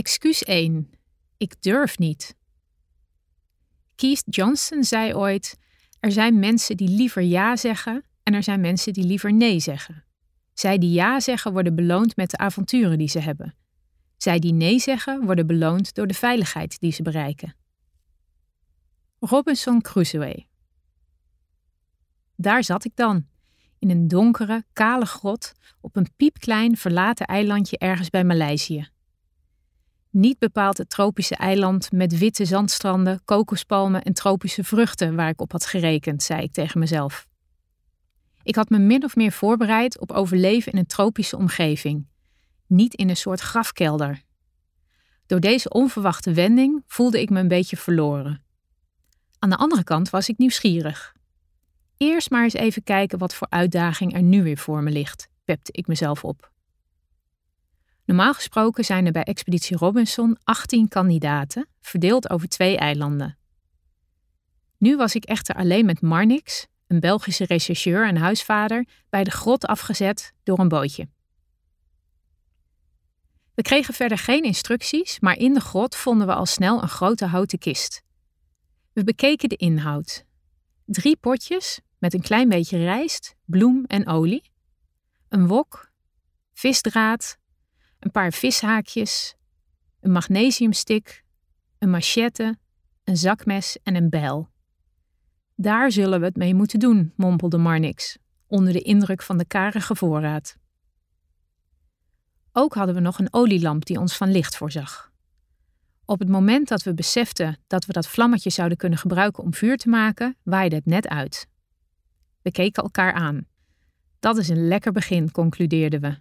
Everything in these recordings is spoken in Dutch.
Excuus 1. Ik durf niet. Keith Johnson zei ooit: Er zijn mensen die liever ja zeggen en er zijn mensen die liever nee zeggen. Zij die ja zeggen worden beloond met de avonturen die ze hebben. Zij die nee zeggen worden beloond door de veiligheid die ze bereiken. Robinson Crusoe. Daar zat ik dan, in een donkere, kale grot op een piepklein verlaten eilandje ergens bij Maleisië. Niet bepaald het tropische eiland met witte zandstranden, kokospalmen en tropische vruchten waar ik op had gerekend, zei ik tegen mezelf. Ik had me min of meer voorbereid op overleven in een tropische omgeving, niet in een soort grafkelder. Door deze onverwachte wending voelde ik me een beetje verloren. Aan de andere kant was ik nieuwsgierig. Eerst maar eens even kijken wat voor uitdaging er nu weer voor me ligt, pepte ik mezelf op. Normaal gesproken zijn er bij Expeditie Robinson 18 kandidaten, verdeeld over twee eilanden. Nu was ik echter alleen met Marnix, een Belgische rechercheur en huisvader, bij de grot afgezet door een bootje. We kregen verder geen instructies, maar in de grot vonden we al snel een grote houten kist. We bekeken de inhoud. Drie potjes met een klein beetje rijst, bloem en olie, een wok, visdraad, een paar vishaakjes, een magnesiumstik, een machette, een zakmes en een bijl. Daar zullen we het mee moeten doen, mompelde Marnix, onder de indruk van de karige voorraad. Ook hadden we nog een olielamp die ons van licht voorzag. Op het moment dat we beseften dat we dat vlammetje zouden kunnen gebruiken om vuur te maken, waaide het net uit. We keken elkaar aan. Dat is een lekker begin, concludeerden we.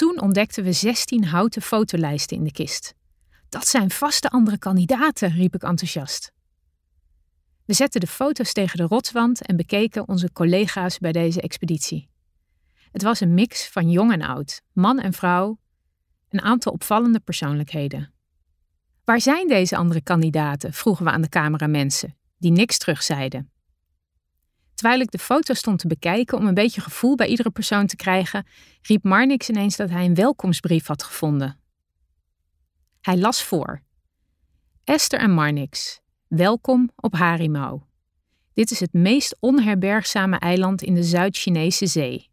Toen ontdekten we 16 houten fotolijsten in de kist. Dat zijn vaste andere kandidaten, riep ik enthousiast. We zetten de foto's tegen de rotswand en bekeken onze collega's bij deze expeditie. Het was een mix van jong en oud, man en vrouw, een aantal opvallende persoonlijkheden. Waar zijn deze andere kandidaten? vroegen we aan de cameramensen, die niks terugzeiden. Terwijl ik de foto stond te bekijken om een beetje gevoel bij iedere persoon te krijgen, riep Marnix ineens dat hij een welkomstbrief had gevonden. Hij las voor. Esther en Marnix, welkom op Harimau. Dit is het meest onherbergzame eiland in de Zuid-Chinese zee.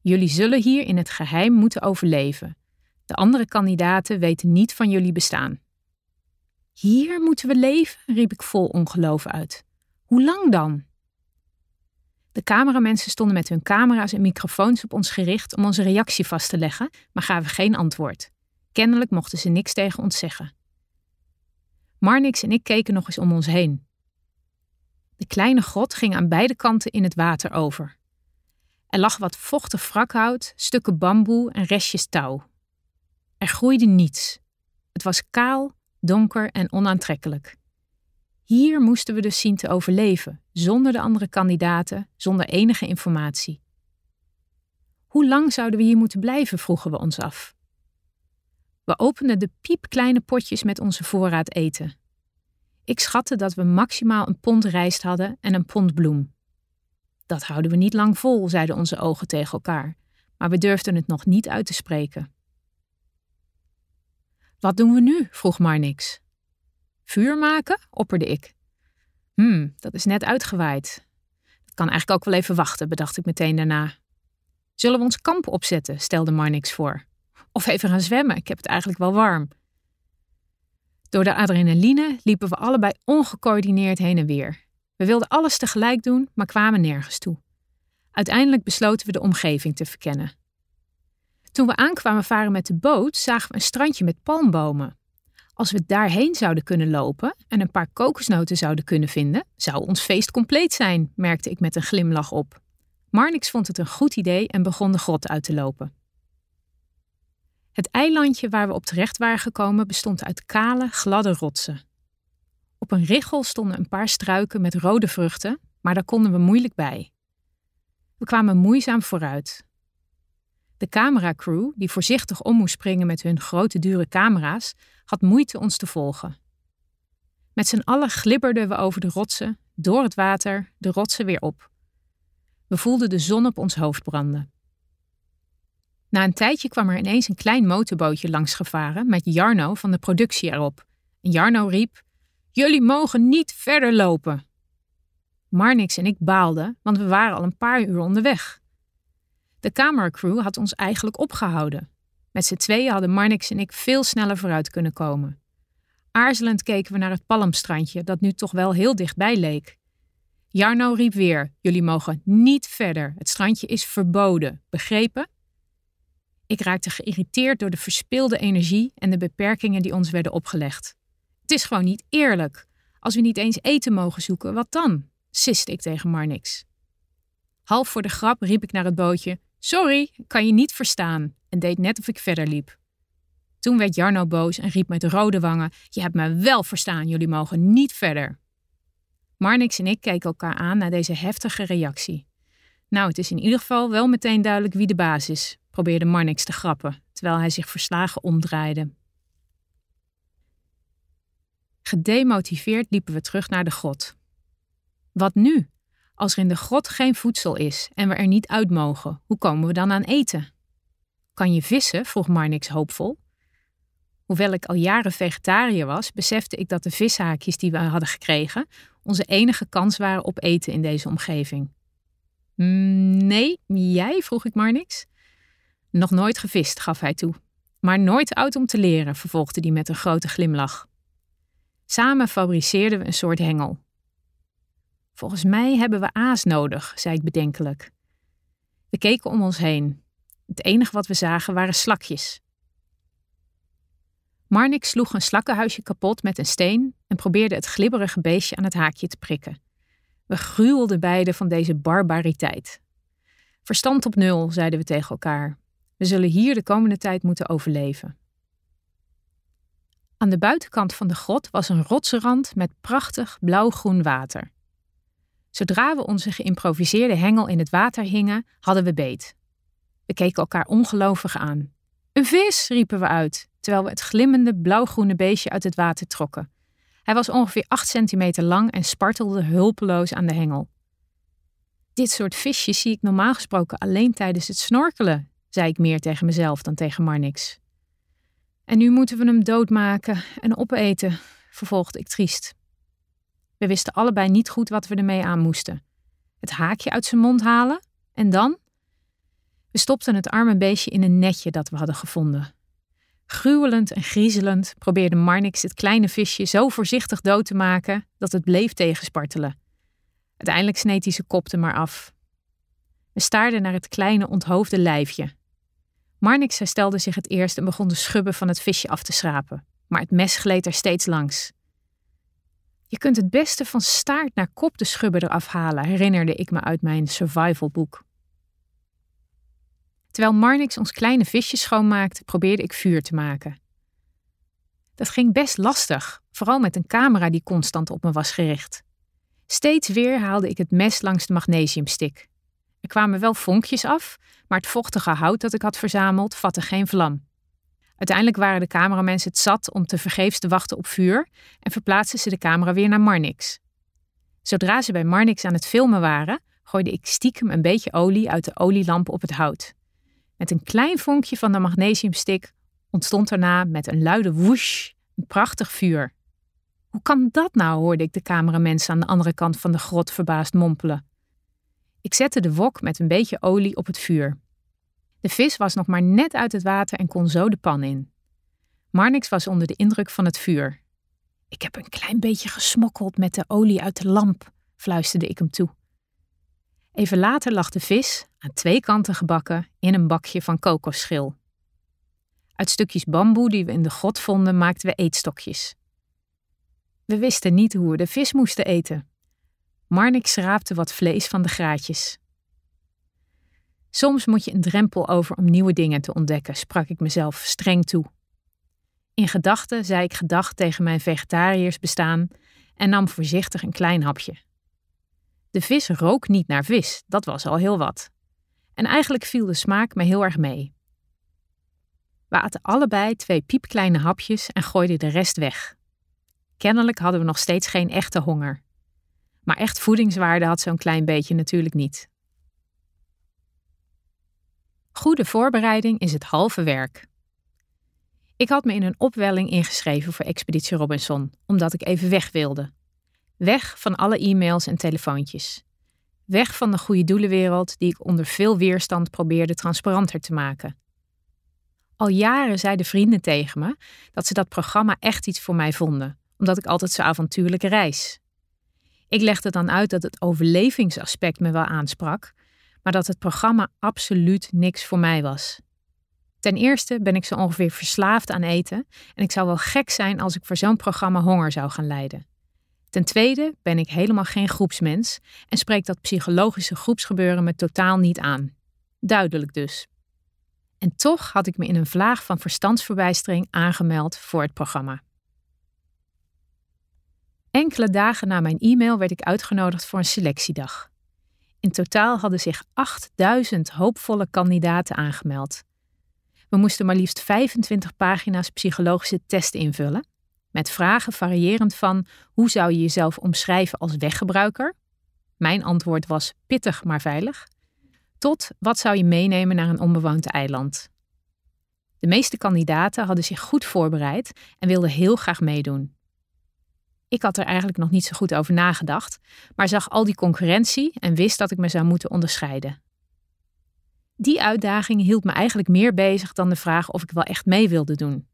Jullie zullen hier in het geheim moeten overleven. De andere kandidaten weten niet van jullie bestaan. Hier moeten we leven, riep ik vol ongeloof uit. Hoe lang dan? De cameramensen stonden met hun camera's en microfoons op ons gericht om onze reactie vast te leggen, maar gaven geen antwoord. Kennelijk mochten ze niks tegen ons zeggen. Marnix en ik keken nog eens om ons heen. De kleine grot ging aan beide kanten in het water over. Er lag wat vochtig wrakhout, stukken bamboe en restjes touw. Er groeide niets. Het was kaal, donker en onaantrekkelijk. Hier moesten we dus zien te overleven, zonder de andere kandidaten, zonder enige informatie. Hoe lang zouden we hier moeten blijven, vroegen we ons af. We openden de piepkleine potjes met onze voorraad eten. Ik schatte dat we maximaal een pond rijst hadden en een pond bloem. Dat houden we niet lang vol, zeiden onze ogen tegen elkaar, maar we durfden het nog niet uit te spreken. Wat doen we nu? vroeg Marnix. Vuur maken? opperde ik. Hmm, dat is net uitgewaaid. Dat kan eigenlijk ook wel even wachten, bedacht ik meteen daarna. Zullen we ons kamp opzetten? stelde Marnix voor. Of even gaan zwemmen, ik heb het eigenlijk wel warm. Door de adrenaline liepen we allebei ongecoördineerd heen en weer. We wilden alles tegelijk doen, maar kwamen nergens toe. Uiteindelijk besloten we de omgeving te verkennen. Toen we aankwamen varen met de boot, zagen we een strandje met palmbomen. Als we daarheen zouden kunnen lopen en een paar kokosnoten zouden kunnen vinden, zou ons feest compleet zijn, merkte ik met een glimlach op. Marnix vond het een goed idee en begon de grot uit te lopen. Het eilandje waar we op terecht waren gekomen bestond uit kale, gladde rotsen. Op een richel stonden een paar struiken met rode vruchten, maar daar konden we moeilijk bij. We kwamen moeizaam vooruit. De cameracrew, die voorzichtig om moest springen met hun grote dure camera's, had moeite ons te volgen. Met z'n allen glibberden we over de rotsen, door het water, de rotsen weer op. We voelden de zon op ons hoofd branden. Na een tijdje kwam er ineens een klein motorbootje langs gevaren met Jarno van de productie erop. En Jarno riep: Jullie mogen niet verder lopen. Marnix en ik baalden, want we waren al een paar uur onderweg. De cameracrew had ons eigenlijk opgehouden. Met z'n tweeën hadden Marnix en ik veel sneller vooruit kunnen komen. Aarzelend keken we naar het palmstrandje, dat nu toch wel heel dichtbij leek. Jarno riep weer: Jullie mogen niet verder. Het strandje is verboden. Begrepen? Ik raakte geïrriteerd door de verspilde energie en de beperkingen die ons werden opgelegd. Het is gewoon niet eerlijk. Als we niet eens eten mogen zoeken, wat dan? siste ik tegen Marnix. Half voor de grap riep ik naar het bootje: Sorry, kan je niet verstaan, en deed net of ik verder liep. Toen werd Jarno boos en riep met rode wangen: Je hebt me wel verstaan, jullie mogen niet verder. Marnix en ik keken elkaar aan naar deze heftige reactie. Nou, het is in ieder geval wel meteen duidelijk wie de baas is, probeerde Marnix te grappen, terwijl hij zich verslagen omdraaide. Gedemotiveerd liepen we terug naar de grot. Wat nu? Als er in de grot geen voedsel is en we er niet uit mogen, hoe komen we dan aan eten? Kan je vissen? vroeg Marnix hoopvol. Hoewel ik al jaren vegetariër was, besefte ik dat de vishaakjes die we hadden gekregen onze enige kans waren op eten in deze omgeving. Mm, nee, jij? vroeg ik Marnix. Nog nooit gevist, gaf hij toe. Maar nooit oud om te leren, vervolgde hij met een grote glimlach. Samen fabriceerden we een soort hengel. Volgens mij hebben we aas nodig, zei ik bedenkelijk. We keken om ons heen. Het enige wat we zagen waren slakjes. Marnix sloeg een slakkenhuisje kapot met een steen en probeerde het glibberige beestje aan het haakje te prikken. We gruwelden beiden van deze barbariteit. Verstand op nul, zeiden we tegen elkaar. We zullen hier de komende tijd moeten overleven. Aan de buitenkant van de grot was een rotsrand met prachtig blauw-groen water. Zodra we onze geïmproviseerde hengel in het water hingen, hadden we beet. We keken elkaar ongelovig aan. Een vis, riepen we uit, terwijl we het glimmende blauwgroene beestje uit het water trokken. Hij was ongeveer 8 centimeter lang en spartelde hulpeloos aan de hengel. Dit soort visjes zie ik normaal gesproken alleen tijdens het snorkelen, zei ik meer tegen mezelf dan tegen Marnix. En nu moeten we hem doodmaken en opeten, vervolgde ik triest. We wisten allebei niet goed wat we ermee aan moesten. Het haakje uit zijn mond halen en dan? We stopten het arme beestje in een netje dat we hadden gevonden. Gruwelend en griezelend probeerde Marnix het kleine visje zo voorzichtig dood te maken dat het bleef tegenspartelen. Uiteindelijk sneed hij zijn kop er maar af. We staarden naar het kleine onthoofde lijfje. Marnix herstelde zich het eerst en begon de schubben van het visje af te schrapen, maar het mes gleed er steeds langs. Je kunt het beste van staart naar kop de schubben eraf halen, herinnerde ik me uit mijn survivalboek. Terwijl Marnix ons kleine visje schoonmaakte, probeerde ik vuur te maken. Dat ging best lastig, vooral met een camera die constant op me was gericht. Steeds weer haalde ik het mes langs de magnesiumstik. Er kwamen wel vonkjes af, maar het vochtige hout dat ik had verzameld vatte geen vlam. Uiteindelijk waren de cameramensen het zat om te vergeefs te wachten op vuur en verplaatsten ze de camera weer naar Marnix. Zodra ze bij Marnix aan het filmen waren, gooide ik stiekem een beetje olie uit de olielamp op het hout. Met een klein vonkje van de magnesiumstik ontstond daarna met een luide woesh een prachtig vuur. Hoe kan dat nou? hoorde ik de cameramensen aan de andere kant van de grot verbaasd mompelen. Ik zette de wok met een beetje olie op het vuur. De vis was nog maar net uit het water en kon zo de pan in. Marnix was onder de indruk van het vuur. Ik heb een klein beetje gesmokkeld met de olie uit de lamp, fluisterde ik hem toe. Even later lag de vis, aan twee kanten gebakken, in een bakje van kokosschil. Uit stukjes bamboe die we in de grot vonden, maakten we eetstokjes. We wisten niet hoe we de vis moesten eten. Marnix schraapte wat vlees van de graatjes. Soms moet je een drempel over om nieuwe dingen te ontdekken, sprak ik mezelf streng toe. In gedachten zei ik gedag tegen mijn vegetariërs bestaan en nam voorzichtig een klein hapje. De vis rook niet naar vis, dat was al heel wat. En eigenlijk viel de smaak me heel erg mee. We aten allebei twee piepkleine hapjes en gooiden de rest weg. Kennelijk hadden we nog steeds geen echte honger. Maar echt voedingswaarde had zo'n klein beetje natuurlijk niet. Goede voorbereiding is het halve werk. Ik had me in een opwelling ingeschreven voor Expeditie Robinson, omdat ik even weg wilde. Weg van alle e-mails en telefoontjes. Weg van de goede doelenwereld die ik onder veel weerstand probeerde transparanter te maken. Al jaren zeiden vrienden tegen me dat ze dat programma echt iets voor mij vonden, omdat ik altijd zo avontuurlijk reis. Ik legde dan uit dat het overlevingsaspect me wel aansprak, maar dat het programma absoluut niks voor mij was. Ten eerste ben ik zo ongeveer verslaafd aan eten en ik zou wel gek zijn als ik voor zo'n programma honger zou gaan lijden. Ten tweede ben ik helemaal geen groepsmens en spreekt dat psychologische groepsgebeuren me totaal niet aan. Duidelijk dus. En toch had ik me in een vlaag van verstandsverbijstering aangemeld voor het programma. Enkele dagen na mijn e-mail werd ik uitgenodigd voor een selectiedag. In totaal hadden zich 8000 hoopvolle kandidaten aangemeld. We moesten maar liefst 25 pagina's psychologische test invullen, met vragen variërend van hoe zou je jezelf omschrijven als weggebruiker? Mijn antwoord was pittig maar veilig. Tot wat zou je meenemen naar een onbewoond eiland? De meeste kandidaten hadden zich goed voorbereid en wilden heel graag meedoen. Ik had er eigenlijk nog niet zo goed over nagedacht, maar zag al die concurrentie en wist dat ik me zou moeten onderscheiden. Die uitdaging hield me eigenlijk meer bezig dan de vraag of ik wel echt mee wilde doen.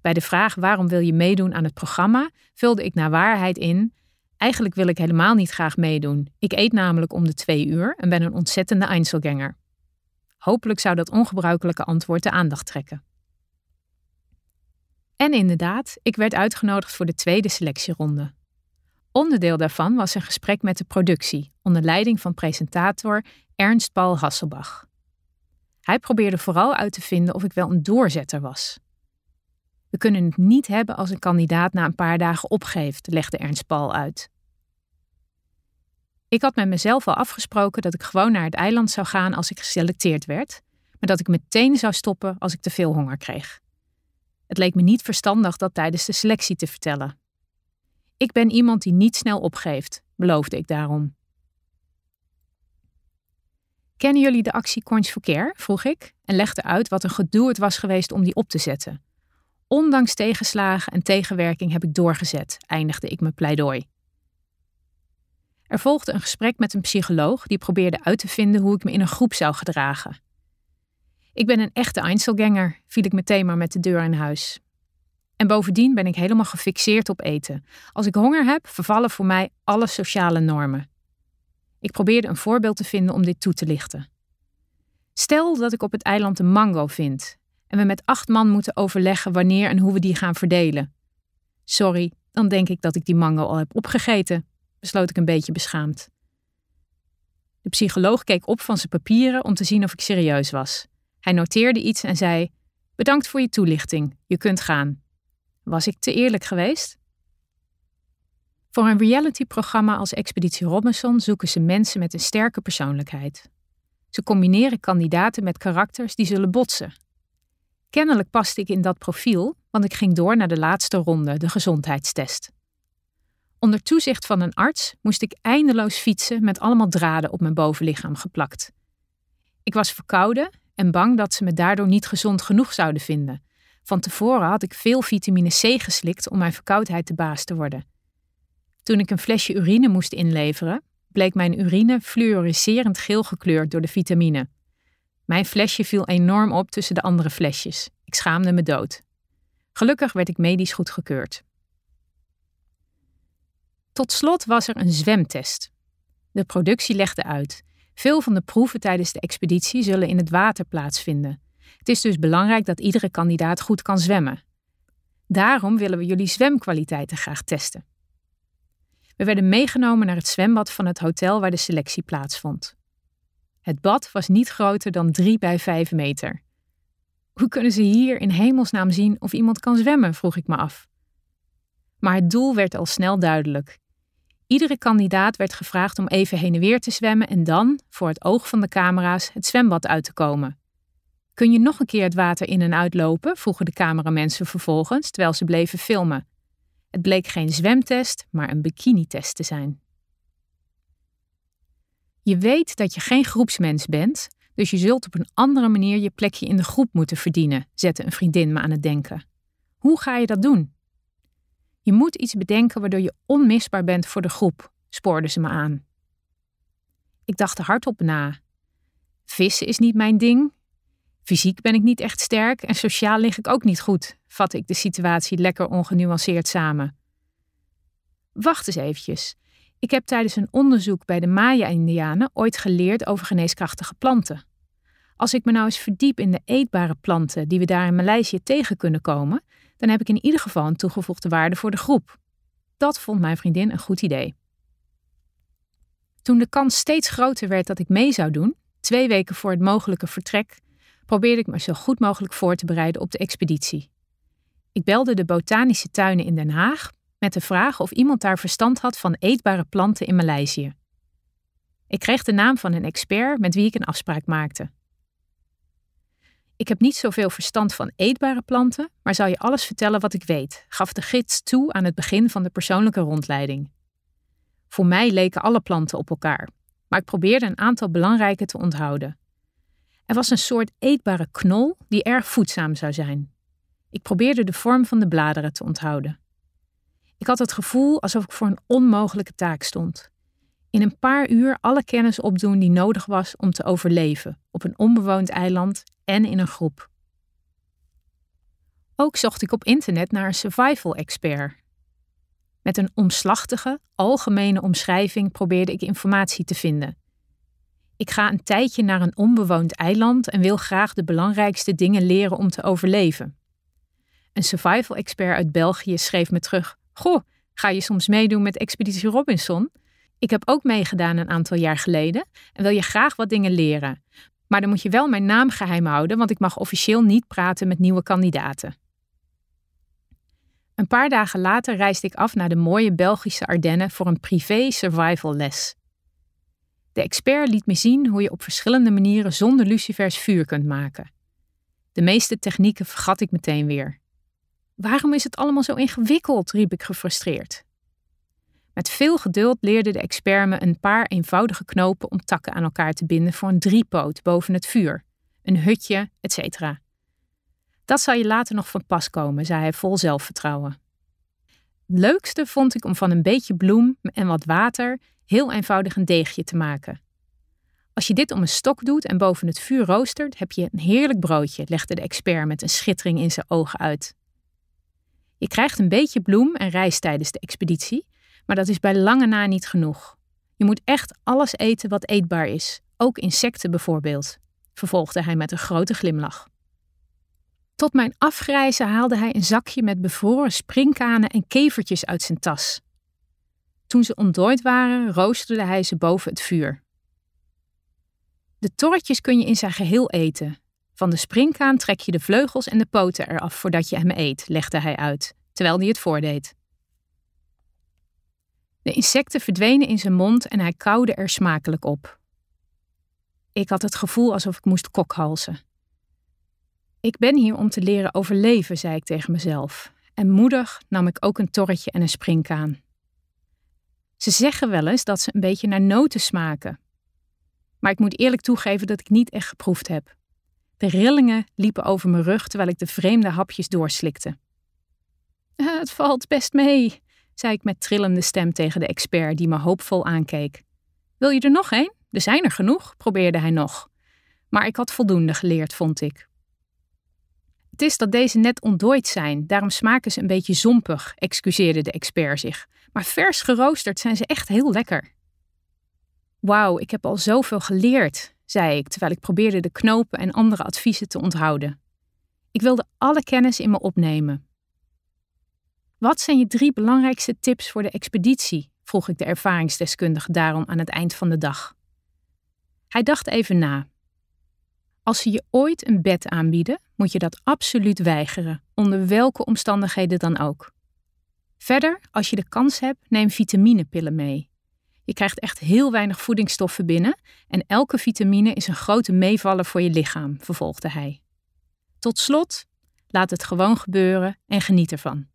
Bij de vraag waarom wil je meedoen aan het programma, vulde ik naar waarheid in. Eigenlijk wil ik helemaal niet graag meedoen. Ik eet namelijk om de twee uur en ben een ontzettende Einzelganger. Hopelijk zou dat ongebruikelijke antwoord de aandacht trekken. En inderdaad, ik werd uitgenodigd voor de tweede selectieronde. Onderdeel daarvan was een gesprek met de productie, onder leiding van presentator Ernst Paul Hasselbach. Hij probeerde vooral uit te vinden of ik wel een doorzetter was. We kunnen het niet hebben als een kandidaat na een paar dagen opgeeft, legde Ernst Paul uit. Ik had met mezelf al afgesproken dat ik gewoon naar het eiland zou gaan als ik geselecteerd werd, maar dat ik meteen zou stoppen als ik te veel honger kreeg. Het leek me niet verstandig dat tijdens de selectie te vertellen. Ik ben iemand die niet snel opgeeft, beloofde ik daarom. Kennen jullie de actie Coins for Care? vroeg ik en legde uit wat een gedoe het was geweest om die op te zetten. Ondanks tegenslagen en tegenwerking heb ik doorgezet, eindigde ik mijn pleidooi. Er volgde een gesprek met een psycholoog die probeerde uit te vinden hoe ik me in een groep zou gedragen. Ik ben een echte Einzelganger, viel ik meteen maar met de deur in huis. En bovendien ben ik helemaal gefixeerd op eten. Als ik honger heb, vervallen voor mij alle sociale normen. Ik probeerde een voorbeeld te vinden om dit toe te lichten. Stel dat ik op het eiland een mango vind en we met acht man moeten overleggen wanneer en hoe we die gaan verdelen. Sorry, dan denk ik dat ik die mango al heb opgegeten, besloot ik een beetje beschaamd. De psycholoog keek op van zijn papieren om te zien of ik serieus was. Hij noteerde iets en zei: Bedankt voor je toelichting, je kunt gaan. Was ik te eerlijk geweest? Voor een realityprogramma als Expeditie Robinson zoeken ze mensen met een sterke persoonlijkheid. Ze combineren kandidaten met karakters die zullen botsen. Kennelijk paste ik in dat profiel, want ik ging door naar de laatste ronde, de gezondheidstest. Onder toezicht van een arts moest ik eindeloos fietsen met allemaal draden op mijn bovenlichaam geplakt. Ik was verkouden en bang dat ze me daardoor niet gezond genoeg zouden vinden. Van tevoren had ik veel vitamine C geslikt om mijn verkoudheid te baas te worden. Toen ik een flesje urine moest inleveren, bleek mijn urine fluoriserend geel gekleurd door de vitamine. Mijn flesje viel enorm op tussen de andere flesjes. Ik schaamde me dood. Gelukkig werd ik medisch goedgekeurd. Tot slot was er een zwemtest. De productie legde uit. Veel van de proeven tijdens de expeditie zullen in het water plaatsvinden. Het is dus belangrijk dat iedere kandidaat goed kan zwemmen. Daarom willen we jullie zwemkwaliteiten graag testen. We werden meegenomen naar het zwembad van het hotel waar de selectie plaatsvond. Het bad was niet groter dan 3 bij 5 meter. Hoe kunnen ze hier in hemelsnaam zien of iemand kan zwemmen? vroeg ik me af. Maar het doel werd al snel duidelijk. Iedere kandidaat werd gevraagd om even heen en weer te zwemmen en dan, voor het oog van de camera's, het zwembad uit te komen. Kun je nog een keer het water in en uitlopen? vroegen de cameramensen vervolgens, terwijl ze bleven filmen. Het bleek geen zwemtest, maar een bikinitest te zijn. Je weet dat je geen groepsmens bent, dus je zult op een andere manier je plekje in de groep moeten verdienen, zette een vriendin me aan het denken. Hoe ga je dat doen? Je moet iets bedenken waardoor je onmisbaar bent voor de groep, spoorde ze me aan. Ik dacht er hardop na. Vissen is niet mijn ding. Fysiek ben ik niet echt sterk en sociaal lig ik ook niet goed, vatte ik de situatie lekker ongenuanceerd samen. Wacht eens eventjes. Ik heb tijdens een onderzoek bij de Maya-Indianen ooit geleerd over geneeskrachtige planten. Als ik me nou eens verdiep in de eetbare planten die we daar in Maleisië tegen kunnen komen, dan heb ik in ieder geval een toegevoegde waarde voor de groep. Dat vond mijn vriendin een goed idee. Toen de kans steeds groter werd dat ik mee zou doen, twee weken voor het mogelijke vertrek, probeerde ik me zo goed mogelijk voor te bereiden op de expeditie. Ik belde de botanische tuinen in Den Haag met de vraag of iemand daar verstand had van eetbare planten in Maleisië. Ik kreeg de naam van een expert met wie ik een afspraak maakte. Ik heb niet zoveel verstand van eetbare planten, maar zal je alles vertellen wat ik weet, gaf de gids toe aan het begin van de persoonlijke rondleiding. Voor mij leken alle planten op elkaar, maar ik probeerde een aantal belangrijke te onthouden. Er was een soort eetbare knol die erg voedzaam zou zijn. Ik probeerde de vorm van de bladeren te onthouden. Ik had het gevoel alsof ik voor een onmogelijke taak stond. In een paar uur alle kennis opdoen die nodig was om te overleven op een onbewoond eiland en in een groep. Ook zocht ik op internet naar een survival expert. Met een omslachtige, algemene omschrijving probeerde ik informatie te vinden. Ik ga een tijdje naar een onbewoond eiland en wil graag de belangrijkste dingen leren om te overleven. Een survival expert uit België schreef me terug: Goh, ga je soms meedoen met Expeditie Robinson? Ik heb ook meegedaan een aantal jaar geleden en wil je graag wat dingen leren. Maar dan moet je wel mijn naam geheim houden, want ik mag officieel niet praten met nieuwe kandidaten. Een paar dagen later reisde ik af naar de mooie Belgische Ardennen voor een privé survival les. De expert liet me zien hoe je op verschillende manieren zonder lucifers vuur kunt maken. De meeste technieken vergat ik meteen weer. Waarom is het allemaal zo ingewikkeld? riep ik gefrustreerd. Met veel geduld leerde de expert me een paar eenvoudige knopen om takken aan elkaar te binden voor een driepoot boven het vuur, een hutje, etc. Dat zal je later nog van pas komen, zei hij vol zelfvertrouwen. Het leukste vond ik om van een beetje bloem en wat water heel eenvoudig een deegje te maken. Als je dit om een stok doet en boven het vuur roostert, heb je een heerlijk broodje, legde de expert met een schittering in zijn ogen uit. Je krijgt een beetje bloem en rijst tijdens de expeditie, maar dat is bij lange na niet genoeg. Je moet echt alles eten wat eetbaar is, ook insecten bijvoorbeeld, vervolgde hij met een grote glimlach. Tot mijn afgrijzen haalde hij een zakje met bevroren springkanen en kevertjes uit zijn tas. Toen ze ontdooid waren, roosterde hij ze boven het vuur. De torretjes kun je in zijn geheel eten. Van de springkaan trek je de vleugels en de poten eraf voordat je hem eet, legde hij uit, terwijl hij het voordeed. De insecten verdwenen in zijn mond en hij kauwde er smakelijk op. Ik had het gevoel alsof ik moest kokhalzen. Ik ben hier om te leren overleven, zei ik tegen mezelf. En moedig nam ik ook een torretje en een springkaan. Ze zeggen wel eens dat ze een beetje naar noten smaken. Maar ik moet eerlijk toegeven dat ik niet echt geproefd heb. De rillingen liepen over mijn rug terwijl ik de vreemde hapjes doorslikte. Het valt best mee, zei ik met trillende stem tegen de expert die me hoopvol aankeek. Wil je er nog een? Er zijn er genoeg, probeerde hij nog. Maar ik had voldoende geleerd, vond ik. Het is dat deze net ontdooid zijn, daarom smaken ze een beetje zompig, excuseerde de expert zich. Maar vers geroosterd zijn ze echt heel lekker. Wauw, ik heb al zoveel geleerd, zei ik terwijl ik probeerde de knopen en andere adviezen te onthouden. Ik wilde alle kennis in me opnemen. Wat zijn je drie belangrijkste tips voor de expeditie? vroeg ik de ervaringsdeskundige daarom aan het eind van de dag. Hij dacht even na. Als ze je ooit een bed aanbieden, moet je dat absoluut weigeren, onder welke omstandigheden dan ook. Verder, als je de kans hebt, neem vitaminepillen mee. Je krijgt echt heel weinig voedingsstoffen binnen en elke vitamine is een grote meevaller voor je lichaam, vervolgde hij. Tot slot, laat het gewoon gebeuren en geniet ervan.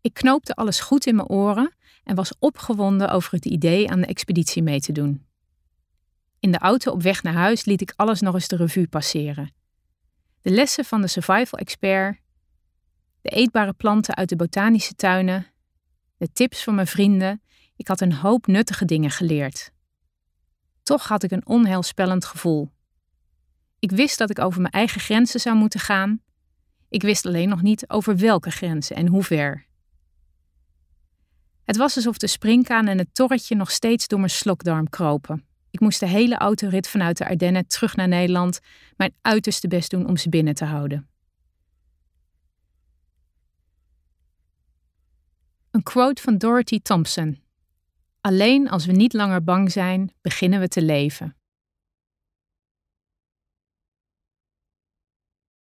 Ik knoopte alles goed in mijn oren en was opgewonden over het idee aan de expeditie mee te doen. In de auto op weg naar huis liet ik alles nog eens de revue passeren. De lessen van de survival expert, de eetbare planten uit de botanische tuinen, de tips van mijn vrienden. Ik had een hoop nuttige dingen geleerd. Toch had ik een onheilspellend gevoel. Ik wist dat ik over mijn eigen grenzen zou moeten gaan. Ik wist alleen nog niet over welke grenzen en hoe ver. Het was alsof de springkaan en het torretje nog steeds door mijn slokdarm kropen. Ik moest de hele autorit vanuit de Ardennen terug naar Nederland mijn uiterste best doen om ze binnen te houden. Een quote van Dorothy Thompson. Alleen als we niet langer bang zijn, beginnen we te leven.